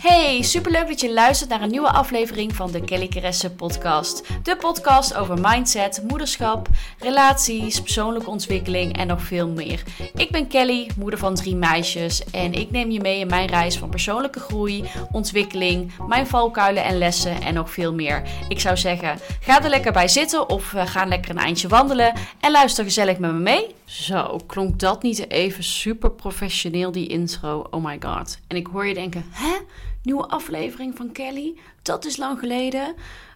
Hey, superleuk dat je luistert naar een nieuwe aflevering van de Kelly Keresse podcast. De podcast over mindset, moederschap, relaties, persoonlijke ontwikkeling en nog veel meer. Ik ben Kelly, moeder van drie meisjes en ik neem je mee in mijn reis van persoonlijke groei, ontwikkeling, mijn valkuilen en lessen en nog veel meer. Ik zou zeggen, ga er lekker bij zitten of uh, ga lekker een eindje wandelen en luister gezellig met me mee. Zo, klonk dat niet even super professioneel die intro? Oh my god. En ik hoor je denken, hè? Nieuwe aflevering van Kelly? Dat is lang geleden.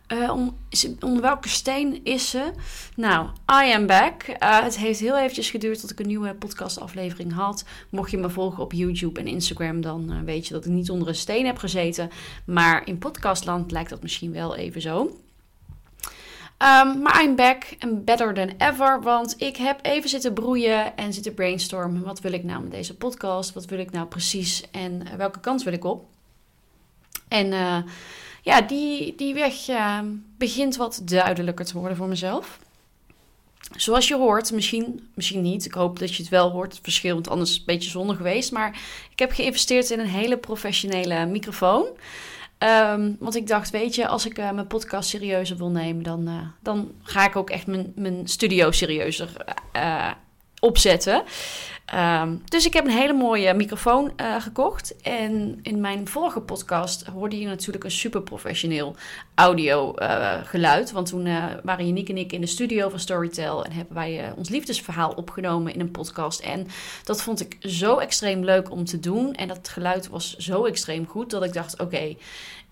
Uh, om, onder welke steen is ze? Nou, I am back. Uh, het heeft heel eventjes geduurd tot ik een nieuwe podcastaflevering had. Mocht je me volgen op YouTube en Instagram, dan uh, weet je dat ik niet onder een steen heb gezeten. Maar in podcastland lijkt dat misschien wel even zo. Um, maar I'm back and better than ever. Want ik heb even zitten broeien en zitten brainstormen. Wat wil ik nou met deze podcast? Wat wil ik nou precies? En welke kant wil ik op? En uh, ja, die, die weg uh, begint wat duidelijker te worden voor mezelf. Zoals je hoort, misschien, misschien niet. Ik hoop dat je het wel hoort, het verschil, want anders is het een beetje zonde geweest. Maar ik heb geïnvesteerd in een hele professionele microfoon. Um, want ik dacht, weet je, als ik uh, mijn podcast serieuzer wil nemen, dan, dan ga ik ook echt mijn, mijn studio serieuzer uh, opzetten. Um, dus ik heb een hele mooie microfoon uh, gekocht. En in mijn vorige podcast hoorde je natuurlijk een super professioneel audio uh, geluid. Want toen uh, waren Janiek en ik in de studio van Storytel en hebben wij ons liefdesverhaal opgenomen in een podcast. En dat vond ik zo extreem leuk om te doen. En dat geluid was zo extreem goed dat ik dacht: oké,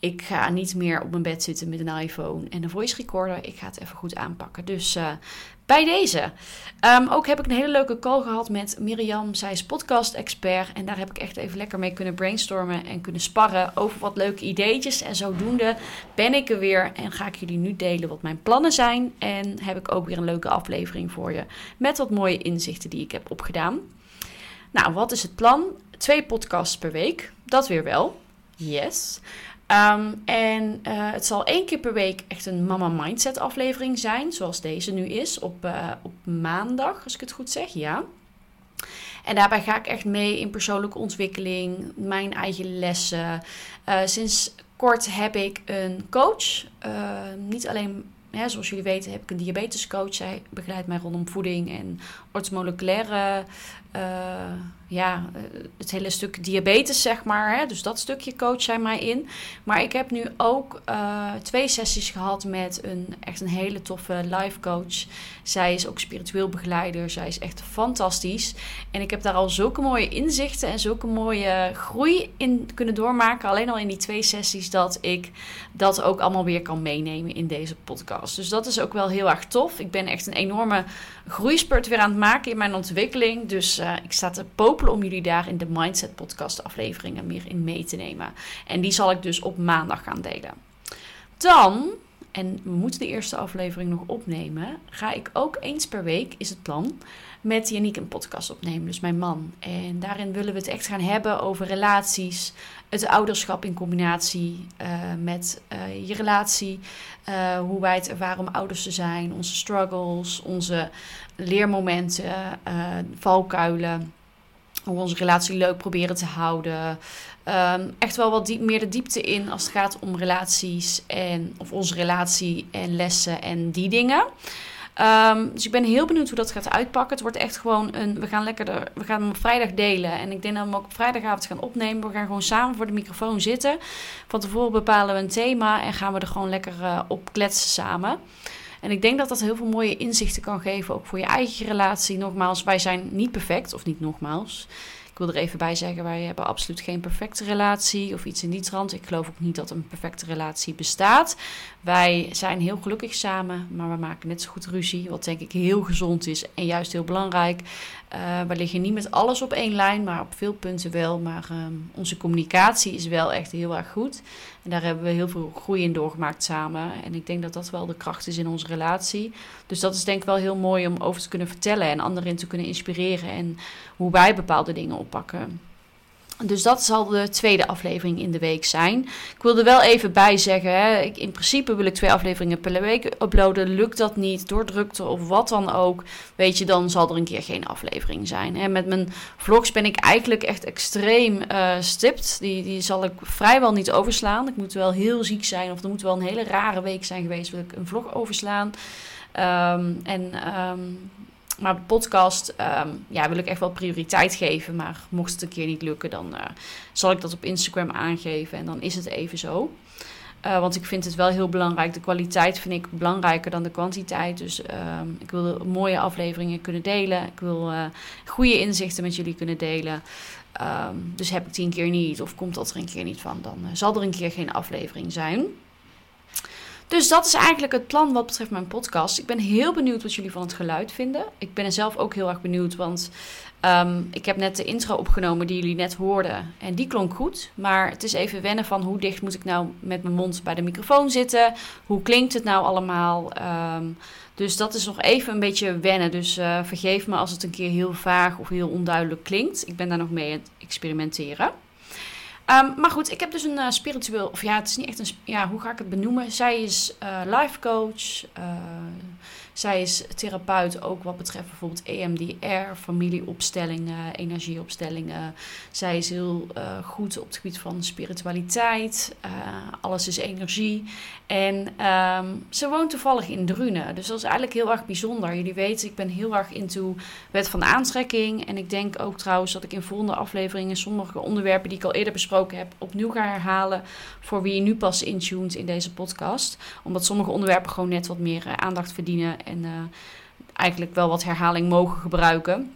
ik ga niet meer op mijn bed zitten met een iPhone en een voice recorder. Ik ga het even goed aanpakken. Dus uh, bij deze. Um, ook heb ik een hele leuke call gehad met Mirjam. Zij is podcast-expert. En daar heb ik echt even lekker mee kunnen brainstormen en kunnen sparren over wat leuke ideetjes. En zodoende ben ik er weer en ga ik jullie nu delen wat mijn plannen zijn. En heb ik ook weer een leuke aflevering voor je met wat mooie inzichten die ik heb opgedaan. Nou, wat is het plan? Twee podcasts per week. Dat weer wel. Yes. Um, en uh, het zal één keer per week echt een Mama Mindset aflevering zijn, zoals deze nu is, op, uh, op maandag, als ik het goed zeg, ja. En daarbij ga ik echt mee in persoonlijke ontwikkeling, mijn eigen lessen. Uh, sinds kort heb ik een coach, niet alleen ja, zoals jullie weten heb ik een diabetescoach. Zij begeleidt mij rondom voeding en orthomoleculaire uh, ja, het hele stuk diabetes, zeg maar. Hè? Dus dat stukje coach zij mij in. Maar ik heb nu ook uh, twee sessies gehad met een echt een hele toffe life coach. Zij is ook spiritueel begeleider. Zij is echt fantastisch. En ik heb daar al zulke mooie inzichten en zulke mooie groei in kunnen doormaken. Alleen al in die twee sessies dat ik dat ook allemaal weer kan meenemen in deze podcast. Dus dat is ook wel heel erg tof. Ik ben echt een enorme groeispurt weer aan het in mijn ontwikkeling. Dus uh, ik sta te popelen om jullie daar in de Mindset Podcast afleveringen meer in mee te nemen. En die zal ik dus op maandag gaan delen. Dan, en we moeten de eerste aflevering nog opnemen, ga ik ook eens per week, is het plan, met Yannick een podcast opnemen, dus mijn man. En daarin willen we het echt gaan hebben over relaties, het ouderschap in combinatie uh, met uh, je relatie, uh, hoe wij het ervaren om ouders te zijn, onze struggles, onze leermomenten, valkuilen, hoe we onze relatie leuk proberen te houden. Um, echt wel wat diep, meer de diepte in als het gaat om relaties en of onze relatie en lessen en die dingen. Um, dus ik ben heel benieuwd hoe dat gaat uitpakken. Het wordt echt gewoon een. We gaan lekker. We gaan hem op vrijdag delen. En ik denk dat we hem ook op vrijdagavond gaan opnemen. We gaan gewoon samen voor de microfoon zitten. Van tevoren bepalen we een thema. En gaan we er gewoon lekker uh, op kletsen samen. En ik denk dat dat heel veel mooie inzichten kan geven. Ook voor je eigen relatie. Nogmaals, wij zijn niet perfect. Of niet nogmaals. Ik wil er even bij zeggen, wij hebben absoluut geen perfecte relatie of iets in die trant. Ik geloof ook niet dat een perfecte relatie bestaat. Wij zijn heel gelukkig samen, maar we maken net zo goed ruzie, wat denk ik heel gezond is en juist heel belangrijk. Uh, we liggen niet met alles op één lijn, maar op veel punten wel. Maar um, onze communicatie is wel echt heel erg goed. En daar hebben we heel veel groei in doorgemaakt samen. En ik denk dat dat wel de kracht is in onze relatie. Dus dat is denk ik wel heel mooi om over te kunnen vertellen en anderen te kunnen inspireren. En hoe wij bepaalde dingen oppakken. Dus dat zal de tweede aflevering in de week zijn. Ik wil er wel even bij zeggen: hè, in principe wil ik twee afleveringen per week uploaden. Lukt dat niet door drukte of wat dan ook, weet je, dan zal er een keer geen aflevering zijn. Hè. Met mijn vlogs ben ik eigenlijk echt extreem uh, stipt. Die, die zal ik vrijwel niet overslaan. Ik moet wel heel ziek zijn of er moet wel een hele rare week zijn geweest, wil ik een vlog overslaan. Um, en um, maar de podcast um, ja, wil ik echt wel prioriteit geven. Maar mocht het een keer niet lukken, dan uh, zal ik dat op Instagram aangeven. En dan is het even zo. Uh, want ik vind het wel heel belangrijk. De kwaliteit vind ik belangrijker dan de kwantiteit. Dus um, ik wil mooie afleveringen kunnen delen. Ik wil uh, goede inzichten met jullie kunnen delen. Um, dus heb ik die een keer niet of komt dat er een keer niet van, dan zal er een keer geen aflevering zijn. Dus dat is eigenlijk het plan wat betreft mijn podcast. Ik ben heel benieuwd wat jullie van het geluid vinden. Ik ben er zelf ook heel erg benieuwd, want um, ik heb net de intro opgenomen die jullie net hoorden. En die klonk goed. Maar het is even wennen van hoe dicht moet ik nou met mijn mond bij de microfoon zitten. Hoe klinkt het nou allemaal? Um, dus dat is nog even een beetje wennen. Dus uh, vergeef me als het een keer heel vaag of heel onduidelijk klinkt. Ik ben daar nog mee aan het experimenteren. Um, maar goed, ik heb dus een uh, spiritueel, of ja, het is niet echt een, ja, hoe ga ik het benoemen? Zij is uh, life coach, uh, zij is therapeut ook wat betreft bijvoorbeeld EMDR, familieopstellingen, energieopstellingen. Zij is heel goed op het gebied van spiritualiteit. Alles is energie. En um, ze woont toevallig in Drunen. Dus dat is eigenlijk heel erg bijzonder. Jullie weten, ik ben heel erg into wet van aantrekking. En ik denk ook trouwens dat ik in volgende afleveringen sommige onderwerpen die ik al eerder besproken heb, opnieuw ga herhalen. Voor wie nu pas intuned in deze podcast. Omdat sommige onderwerpen gewoon net wat meer uh, aandacht verdienen en uh, eigenlijk wel wat herhaling mogen gebruiken.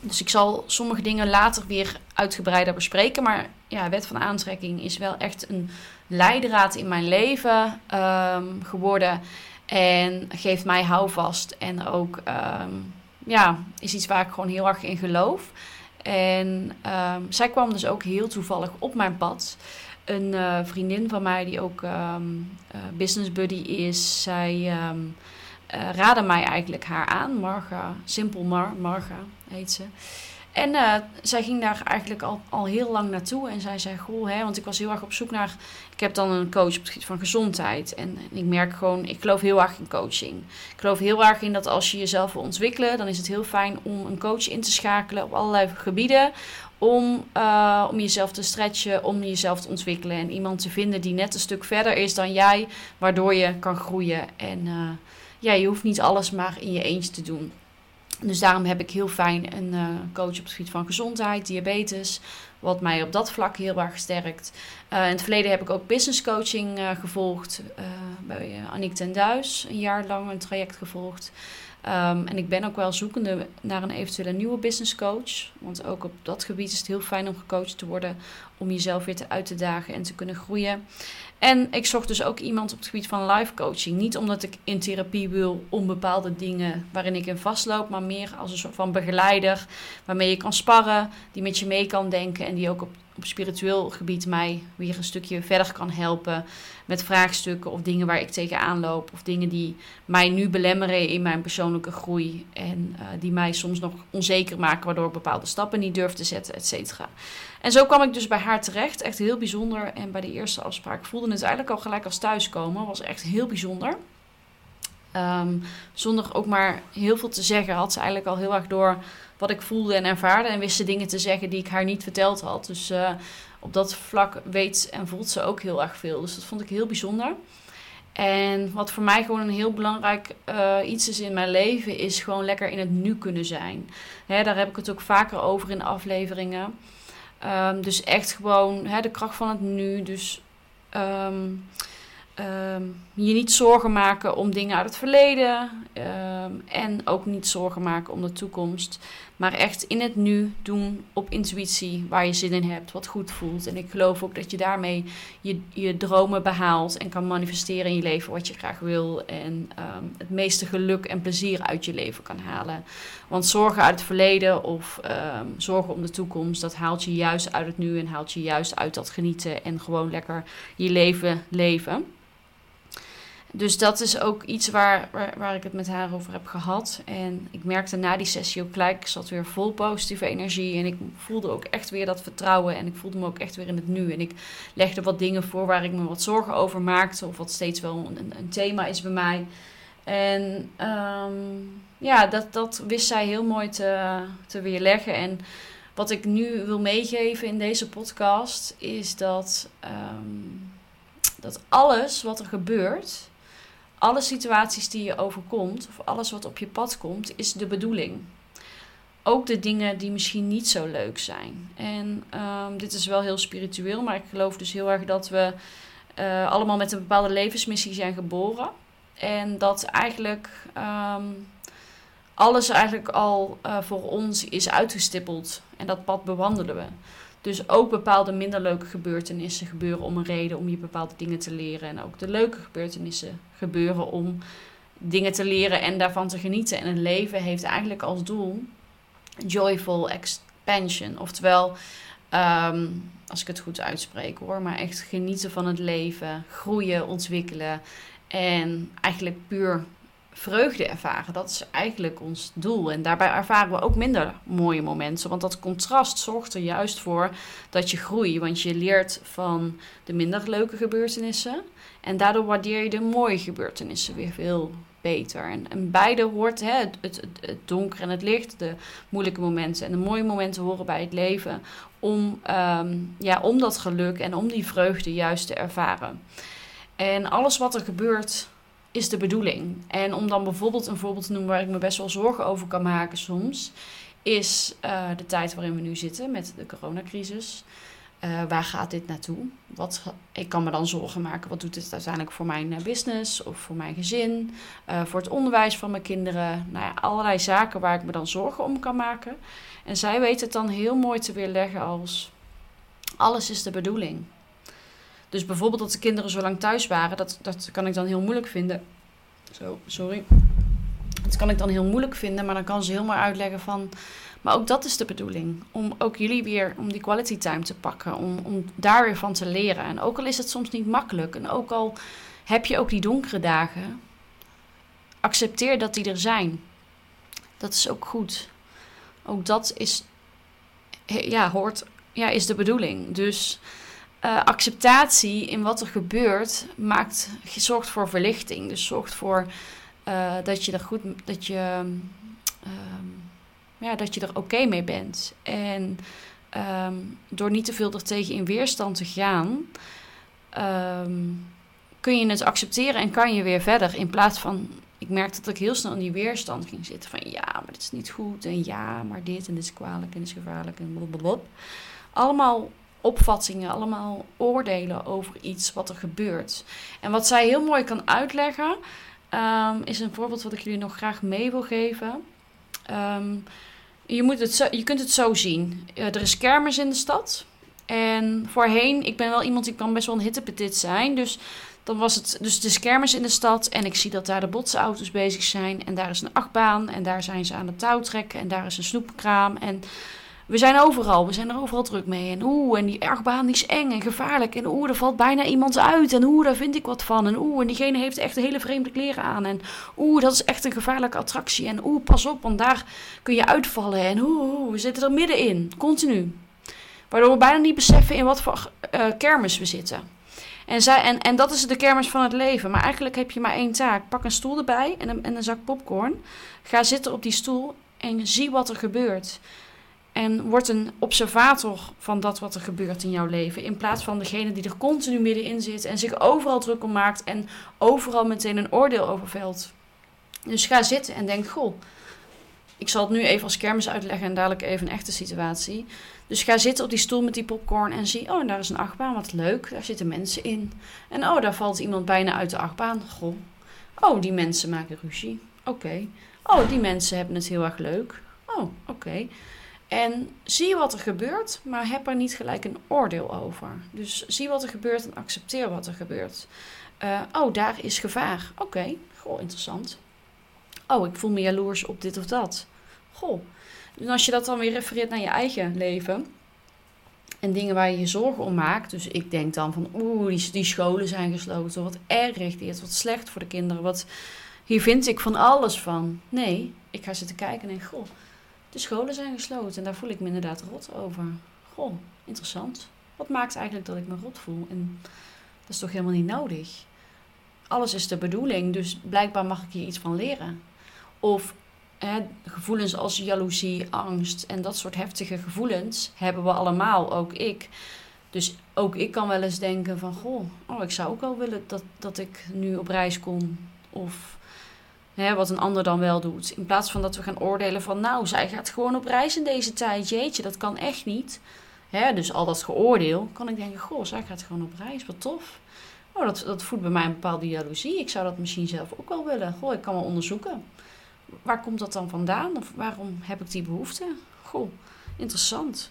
Dus ik zal sommige dingen later weer uitgebreider bespreken. Maar ja, wet van aantrekking is wel echt een leidraad in mijn leven um, geworden. En geeft mij houvast. En ook um, ja, is iets waar ik gewoon heel erg in geloof. En um, zij kwam dus ook heel toevallig op mijn pad. Een uh, vriendin van mij die ook uh, business buddy is. Zij uh, raadde mij eigenlijk haar aan. Marga, Simpel Mar, Marga heet ze. En uh, zij ging daar eigenlijk al, al heel lang naartoe. En zij zei, goh, hè, want ik was heel erg op zoek naar... Ik heb dan een coach op het gebied van gezondheid. En, ik merk gewoon, ik geloof heel erg in coaching. Ik geloof heel erg in dat als je jezelf wil ontwikkelen... dan is het heel fijn om een coach in te schakelen op allerlei gebieden om, uh, om jezelf te stretchen, om jezelf te ontwikkelen. En iemand te vinden die net een stuk verder is dan jij, waardoor je kan groeien. En uh, ja, je hoeft niet alles maar in je eentje te doen. Dus daarom heb ik heel fijn een uh, coach op het gebied van gezondheid, diabetes, wat mij op dat vlak heel erg sterkt. Uh, in het verleden heb ik ook business coaching uh, gevolgd bij Aniek ten Duis, een jaar lang een traject gevolgd. Um, en ik ben ook wel zoekende naar een eventuele nieuwe business coach. Want ook op dat gebied is het heel fijn om gecoacht te worden. Om jezelf weer te uit te dagen en te kunnen groeien. En ik zocht dus ook iemand op het gebied van life coaching. Niet omdat ik in therapie wil om bepaalde dingen waarin ik in vastloop. Maar meer als een soort van begeleider. Waarmee je kan sparren. Die met je mee kan denken. En die ook op, op spiritueel gebied mij weer een stukje verder kan helpen. Met vraagstukken of dingen waar ik tegenaan loop. Of dingen die mij nu belemmeren in mijn persoonlijke groei. En uh, die mij soms nog onzeker maken. Waardoor ik bepaalde stappen niet durf te zetten, et cetera. En zo kwam ik dus bij haar terecht. Echt heel bijzonder. En bij de eerste afspraak voelde het eigenlijk al gelijk als thuiskomen. Was echt heel bijzonder. Um, zonder ook maar heel veel te zeggen, had ze eigenlijk al heel erg door wat ik voelde en ervaarde. En wist ze dingen te zeggen die ik haar niet verteld had. Dus uh, op dat vlak weet en voelt ze ook heel erg veel. Dus dat vond ik heel bijzonder. En wat voor mij gewoon een heel belangrijk uh, iets is in mijn leven, is gewoon lekker in het nu kunnen zijn. Hè, daar heb ik het ook vaker over in afleveringen. Um, dus echt gewoon hè, de kracht van het nu. Dus um, um, je niet zorgen maken om dingen uit het verleden. en ook niet zorgen maken om de toekomst. Maar echt in het nu doen op intuïtie waar je zin in hebt, wat goed voelt. En ik geloof ook dat je daarmee je, je dromen behaalt en kan manifesteren in je leven wat je graag wil. En um, het meeste geluk en plezier uit je leven kan halen. Want zorgen uit het verleden of um, zorgen om de toekomst, dat haalt je juist uit het nu en haalt je juist uit dat genieten en gewoon lekker je leven leven. Dus dat is ook iets waar, waar, ik het met haar over heb gehad. En ik merkte na die sessie ook gelijk, ik zat weer vol positieve energie. En ik voelde ook echt weer dat vertrouwen. En ik voelde me ook echt weer in het nu. En ik legde wat dingen voor waar ik me wat zorgen over maakte. Of wat steeds wel een, thema is bij mij. En um, ja, dat, dat wist zij heel mooi te, te weerleggen. En wat ik nu wil meegeven in deze podcast is dat, um, dat alles wat er gebeurt alle situaties die je overkomt, of alles wat op je pad komt, is de bedoeling. Ook de dingen die misschien niet zo leuk zijn. En um, dit is wel heel spiritueel, maar ik geloof dus heel erg dat we uh, allemaal met een bepaalde levensmissie zijn geboren. En dat eigenlijk um, alles eigenlijk al uh, voor ons is uitgestippeld. En dat pad bewandelen we. Dus ook bepaalde minder leuke gebeurtenissen gebeuren om een reden om je bepaalde dingen te leren. En ook de leuke gebeurtenissen gebeuren om dingen te leren en daarvan te genieten. En een leven heeft eigenlijk als doel joyful expansion. Oftewel, um, als ik het goed uitspreek hoor, maar echt genieten van het leven, groeien, ontwikkelen. En eigenlijk puur vreugde ervaren. Dat is eigenlijk ons doel. En daarbij ervaren we ook minder mooie momenten. Want dat contrast zorgt er juist voor dat je groeit. Want je leert van de minder leuke gebeurtenissen. En daardoor waardeer je de mooie gebeurtenissen weer veel beter. En, en beide hoort, hè, het, het, het, donker en het licht, de moeilijke momenten en de mooie momenten horen bij het leven. Om, um, ja, om dat geluk en om die vreugde juist te ervaren. En alles wat er gebeurt is de bedoeling. En om dan bijvoorbeeld een voorbeeld te noemen waar ik me best wel zorgen over kan maken soms, is uh, de tijd waarin we nu zitten met de coronacrisis. Uh, waar gaat dit naartoe? Wat, ik kan me dan zorgen maken, wat doet dit uiteindelijk voor mijn eh, business of voor mijn gezin, voor het onderwijs van mijn kinderen. Nou ja, allerlei zaken waar ik me dan zorgen om kan maken. En zij weten het dan heel mooi te weerleggen als alles is de bedoeling. Dus bijvoorbeeld dat de kinderen zo lang thuis waren, dat, dat kan ik dan heel moeilijk vinden. Zo, sorry. Dat kan ik dan heel moeilijk vinden, maar dan kan ze heel mooi uitleggen van. Maar ook dat is de bedoeling. Om ook jullie weer, om die quality time te pakken. Om, om daar weer van te leren. En ook al is het soms niet makkelijk. En ook al heb je ook die donkere dagen. Accepteer dat die er zijn. Dat is ook goed. Ook dat is, ja, hoort, ja, is de bedoeling. Dus uh, acceptatie in wat er gebeurt maakt, zorgt voor verlichting. Dus zorgt voor uh, dat je er goed, dat je, um, ja, dat je er oké mee bent. En um, door niet te veel er tegen in weerstand te gaan, um, kun je het accepteren en kan je weer verder. In plaats van, ik merkte dat ik heel snel in die weerstand ging zitten. Van ja, maar dit is niet goed. En ja, maar dit en dit is kwalijk en dit is gevaarlijk en blablabla. Allemaal opvattingen, allemaal oordelen over iets wat er gebeurt. En wat zij heel mooi kan uitleggen, um, is een voorbeeld wat ik jullie nog graag mee wil geven. Um, je, moet het je kunt het zo zien. Uh, er is kermis in de stad. En voorheen, ik ben wel iemand die kan best wel een hittepetit zijn. Dus dan was het, dus is kermis in de stad. En ik zie dat daar de botsauto's bezig zijn. En daar is een achtbaan. En daar zijn ze aan het touw trekken. En daar is een snoepkraam. En we zijn overal, we zijn er overal druk mee. En oeh, en die ergbaan is eng en gevaarlijk. En oeh, er valt bijna iemand uit. En oeh, daar vind ik wat van. En oeh, en diegene heeft echt hele vreemde kleren aan. En oeh, dat is echt een gevaarlijke attractie. En oeh, pas op, want daar kun je uitvallen. En oeh, we zitten er middenin, continu. Waardoor we bijna niet beseffen in wat voor uh, kermis we zitten. En, zij, en, en dat is de kermis van het leven. Maar eigenlijk heb je maar één taak. Pak een stoel erbij en een, en een zak popcorn. Ga zitten op die stoel en zie wat er gebeurt. En word een observator van dat wat er gebeurt in jouw leven. In plaats van degene die er continu middenin zit en zich overal druk om maakt en overal meteen een oordeel over velt. Dus ga zitten en denk: Goh, ik zal het nu even als kermis uitleggen en dadelijk even een echte situatie. Dus ga zitten op die stoel met die popcorn en zie: Oh, daar is een achtbaan, wat leuk. Daar zitten mensen in. En oh, daar valt iemand bijna uit de achtbaan. Goh. Oh, die mensen maken ruzie. Oké. Oh, die mensen hebben het heel erg leuk. Oh, oké. En zie wat er gebeurt, maar heb er niet gelijk een oordeel over. Dus zie wat er gebeurt en accepteer wat er gebeurt. Uh, oh, daar is gevaar. Oké, goh, interessant. Oh, ik voel me jaloers op dit of dat. Goh. En als je dat dan weer refereert naar je eigen leven, En dingen waar je je zorgen om maakt. Dus ik denk dan van, oeh, die, die scholen zijn gesloten. Wat erg dit, wat slecht voor de kinderen. Wat, hier vind ik van alles van. Nee, ik ga zitten kijken en denk, goh, de scholen zijn gesloten. En daar voel ik me inderdaad rot over. Goh, interessant. Wat maakt eigenlijk dat ik me rot voel? En dat is toch helemaal niet nodig? Alles is de bedoeling, dus blijkbaar mag ik hier iets van leren. Of hè, gevoelens als jaloezie, angst en dat soort heftige gevoelens hebben we allemaal, ook ik. Dus ook ik kan wel eens denken van, goh, oh, ik zou ook wel willen dat, dat ik nu op reis kom. Of hè, wat een ander dan wel doet. In plaats van dat we gaan oordelen van, nou, zij gaat gewoon op reis in deze tijd. Jeetje, dat kan echt niet. Hè, dus al dat geoordeel, kan ik denken, goh, zij gaat gewoon op reis, wat tof. Oh, dat, dat voedt bij mij een bepaalde jaloezie. Ik zou dat misschien zelf ook wel willen. Goh, ik kan wel onderzoeken. Waar komt dat dan vandaan? Of waarom heb ik die behoefte? Goh, interessant.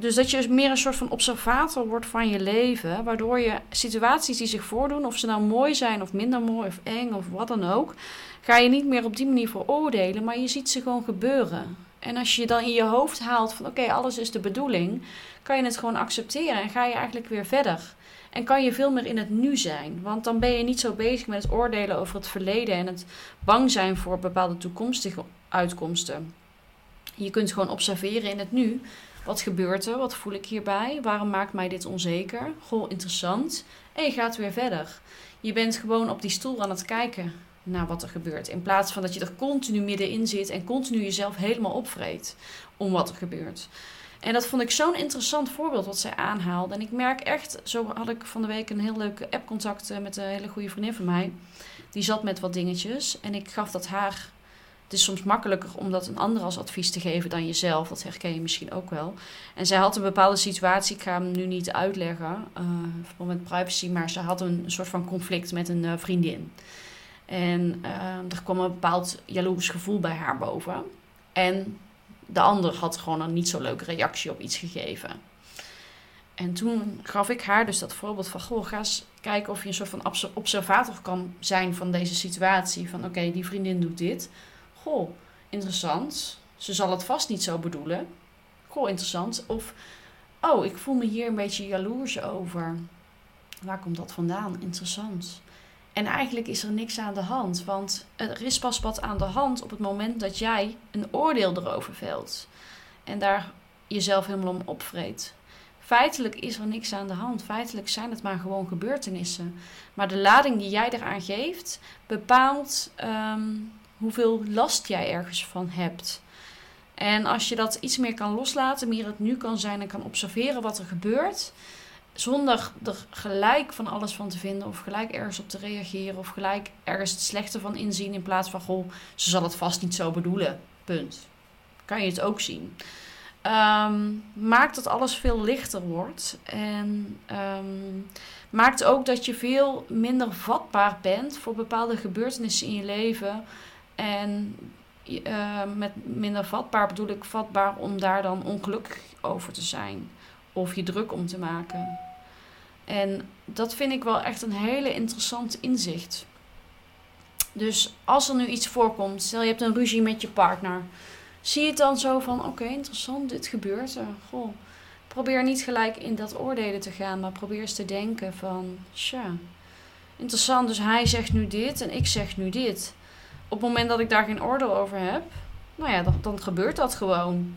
Dus dat je meer een soort van observator wordt van je leven, waardoor je situaties die zich voordoen, of ze nou mooi zijn of minder mooi of eng of wat dan ook, ga je niet meer op die manier veroordelen, maar je ziet ze gewoon gebeuren. En als je dan in je hoofd haalt van oké, alles is de bedoeling, kan je het gewoon accepteren en ga je eigenlijk weer verder. En kan je veel meer in het nu zijn. Want dan ben je niet zo bezig met het oordelen over het verleden en het bang zijn voor bepaalde toekomstige uitkomsten. Je kunt gewoon observeren in het nu. Wat gebeurt er? Wat voel ik hierbij? Waarom maakt mij dit onzeker? Goh, interessant. En je gaat weer verder. Je bent gewoon op die stoel aan het kijken naar wat er gebeurt. In plaats van dat je er continu middenin zit en continu jezelf helemaal opvreet om wat er gebeurt. En dat vond ik zo'n interessant voorbeeld wat zij aanhaalde. En ik merk echt, zo had ik van de week een heel leuk appcontact eh, met een hele goede vriendin van mij. Die zat met wat dingetjes. En ik gaf dat haar. Het is soms makkelijker om dat een ander als advies te geven dan jezelf. Dat herken je misschien ook wel. En zij had een bepaalde situatie, ik ga hem nu niet uitleggen, uh, met privacy, maar ze had een, soort van conflict met een uh, vriendin. En uh, er kwam een bepaald jaloers gevoel bij haar boven. En de ander had gewoon een niet zo leuke reactie op iets gegeven. En toen gaf ik haar dus dat voorbeeld van: Goh, ga eens kijken of je een soort van observator kan zijn van deze situatie. Van oké, die vriendin doet dit. Goh, interessant. Ze zal het vast niet zo bedoelen. Goh, interessant. Of, oh, ik voel me hier een beetje jaloers over. Waar komt dat vandaan? Interessant. En eigenlijk is er niks aan de hand, want er is pas wat aan de hand op het moment dat jij een oordeel erover velt en daar jezelf helemaal om opvreet. Feitelijk is er niks aan de hand. Feitelijk zijn het maar gewoon gebeurtenissen. Maar de lading die jij eraan geeft bepaalt ehm, hoeveel last jij ergens van hebt. En als je dat iets meer kan loslaten, meer het nu kan zijn en kan observeren wat er gebeurt, zonder er gelijk van alles van te vinden of gelijk ergens op te reageren of gelijk ergens het slechte van inzien in plaats van goh, ze zal het vast niet zo bedoelen. Punt. Kan je het ook zien. Um, maakt dat alles veel lichter wordt en um, maakt ook dat je veel minder vatbaar bent voor bepaalde gebeurtenissen in je leven. En uh, met minder vatbaar bedoel ik vatbaar om daar dan ongelukkig over te zijn of je druk om te maken. En dat vind ik wel echt een hele interessant inzicht. Dus als er nu iets voorkomt, stel je hebt een ruzie met je partner, zie je het dan zo van: oké, interessant, dit gebeurt er. Goh, probeer niet gelijk in dat oordelen te gaan, maar probeer eens te denken van: tja, interessant, dus hij zegt nu dit en ik zeg nu dit. Op het moment dat ik daar geen oordeel over heb, nou ja, dan, dan gebeurt dat gewoon.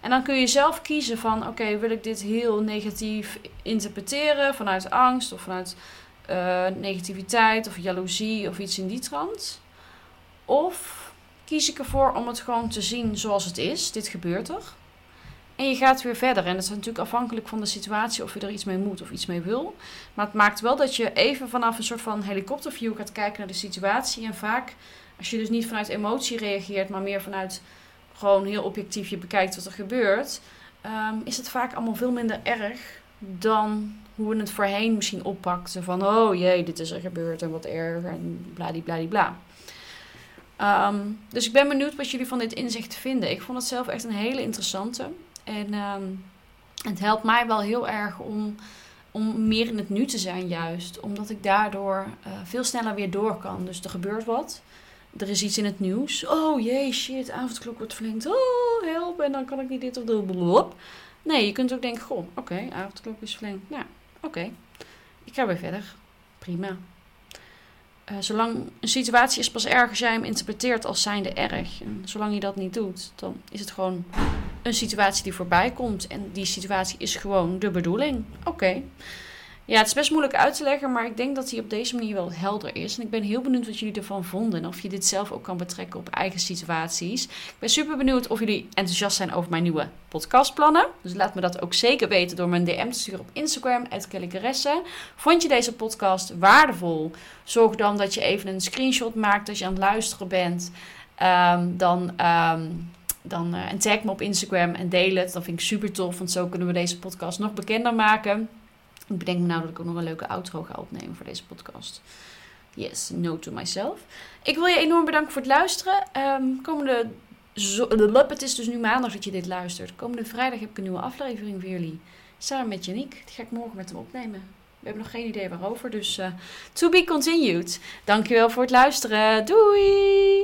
En dan kun je zelf kiezen van, oké, wil ik dit heel negatief interpreteren vanuit angst of vanuit uh, negativiteit of jaloezie of iets in die trant? Of kies ik ervoor om het gewoon te zien zoals het is, dit gebeurt er. En je gaat weer verder. En dat is natuurlijk afhankelijk van de situatie of je er iets mee moet of iets mee wil. Maar het maakt wel dat je even vanaf een soort van helikopterview gaat kijken naar de situatie. En vaak, als je dus niet vanuit emotie reageert, maar meer vanuit gewoon heel objectief je bekijkt wat er gebeurt, ehm, is het vaak allemaal veel minder erg dan hoe we het voorheen misschien oppakten. Van, oh jee, dit is er gebeurd en wat erg en bladibladibla. Um, dus ik ben benieuwd wat jullie van dit inzicht vinden. Ik vond het zelf echt een hele interessante. En ehm, het helpt mij wel heel erg om, om meer in het nu te zijn juist. Omdat ik daardoor uh, veel sneller weer door kan. Dus er gebeurt wat er is iets in het nieuws. Oh jee, shit, avondklok wordt verlengd. Oh, help. En dan kan ik niet dit of dat. Nee, je kunt ook denken, goh, oké, avondklok is verlengd. Ja, oké. Ik ga weer verder. Prima. Uh, zolang een situatie is pas erg als jij hem interpreteert als zijnde erg. En zolang je dat niet doet, dan is het gewoon een situatie die voorbij komt. En die situatie is gewoon de bedoeling. Oké. Ja, het is best moeilijk uit te leggen, maar ik denk dat hij op deze manier wel helder is. En ik ben heel benieuwd wat jullie ervan vonden. En of je dit zelf ook kan betrekken op eigen situaties. Ik ben super benieuwd of jullie enthousiast zijn over mijn nieuwe podcastplannen. Dus laat me dat ook zeker weten door een DM te sturen op Instagram, @kellykeresse. Vond je deze podcast waardevol? Zorg dan dat je even een screenshot maakt als je aan het luisteren bent. Um, dan... Um, dan, uh, tag me op Instagram en deel het. Dat vind ik super tof, want zo kunnen we deze podcast nog bekender maken. Ik bedenk me nou dat ik ook nog een leuke outro ga opnemen voor deze podcast. Yes, no to myself. Ik wil je enorm bedanken voor het luisteren. Um, komende zo het is dus nu maandag dat je dit luistert. Komende vrijdag heb ik een nieuwe aflevering voor jullie. Samen met Janiek. Die ga ik morgen met hem opnemen. We hebben nog geen idee waarover, dus uh, to be continued. Dankjewel voor het luisteren. Doei!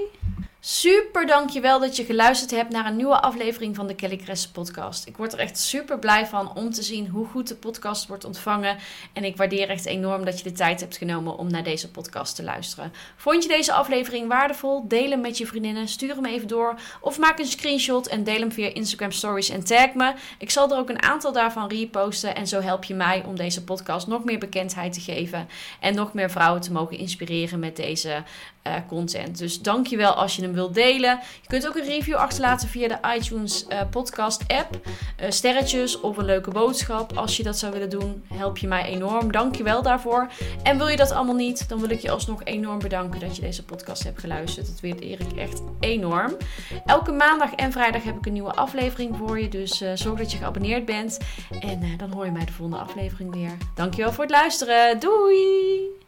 Super dankjewel dat je geluisterd hebt naar een nieuwe aflevering van de Kelly Kress podcast. Ik word er echt super blij van om te zien hoe goed de podcast wordt ontvangen. En ik waardeer echt enorm dat je de tijd hebt genomen om naar deze podcast te luisteren. Vond je deze aflevering waardevol? Deel hem met je vriendinnen, stuur hem even door. Of maak een screenshot en deel hem via Instagram Stories en tag me. Ik zal er ook een aantal daarvan reposten. En zo help je mij om deze podcast nog meer bekendheid te geven. En nog meer vrouwen te mogen inspireren met deze uh, content. Dus dankjewel als je hem wilt delen. Je kunt ook een review achterlaten via de iTunes uh, podcast app. Uh, sterretjes of een leuke boodschap. Als je dat zou willen doen, help je mij enorm. Dankjewel daarvoor. En wil je dat allemaal niet, dan wil ik je alsnog enorm bedanken dat je deze podcast hebt geluisterd. Dat waardeer ik echt enorm. Elke maandag en vrijdag heb ik een nieuwe aflevering voor je. Dus zorg dat je geabonneerd bent. En dan hoor je mij de volgende aflevering weer. Dankjewel voor het luisteren. Doei!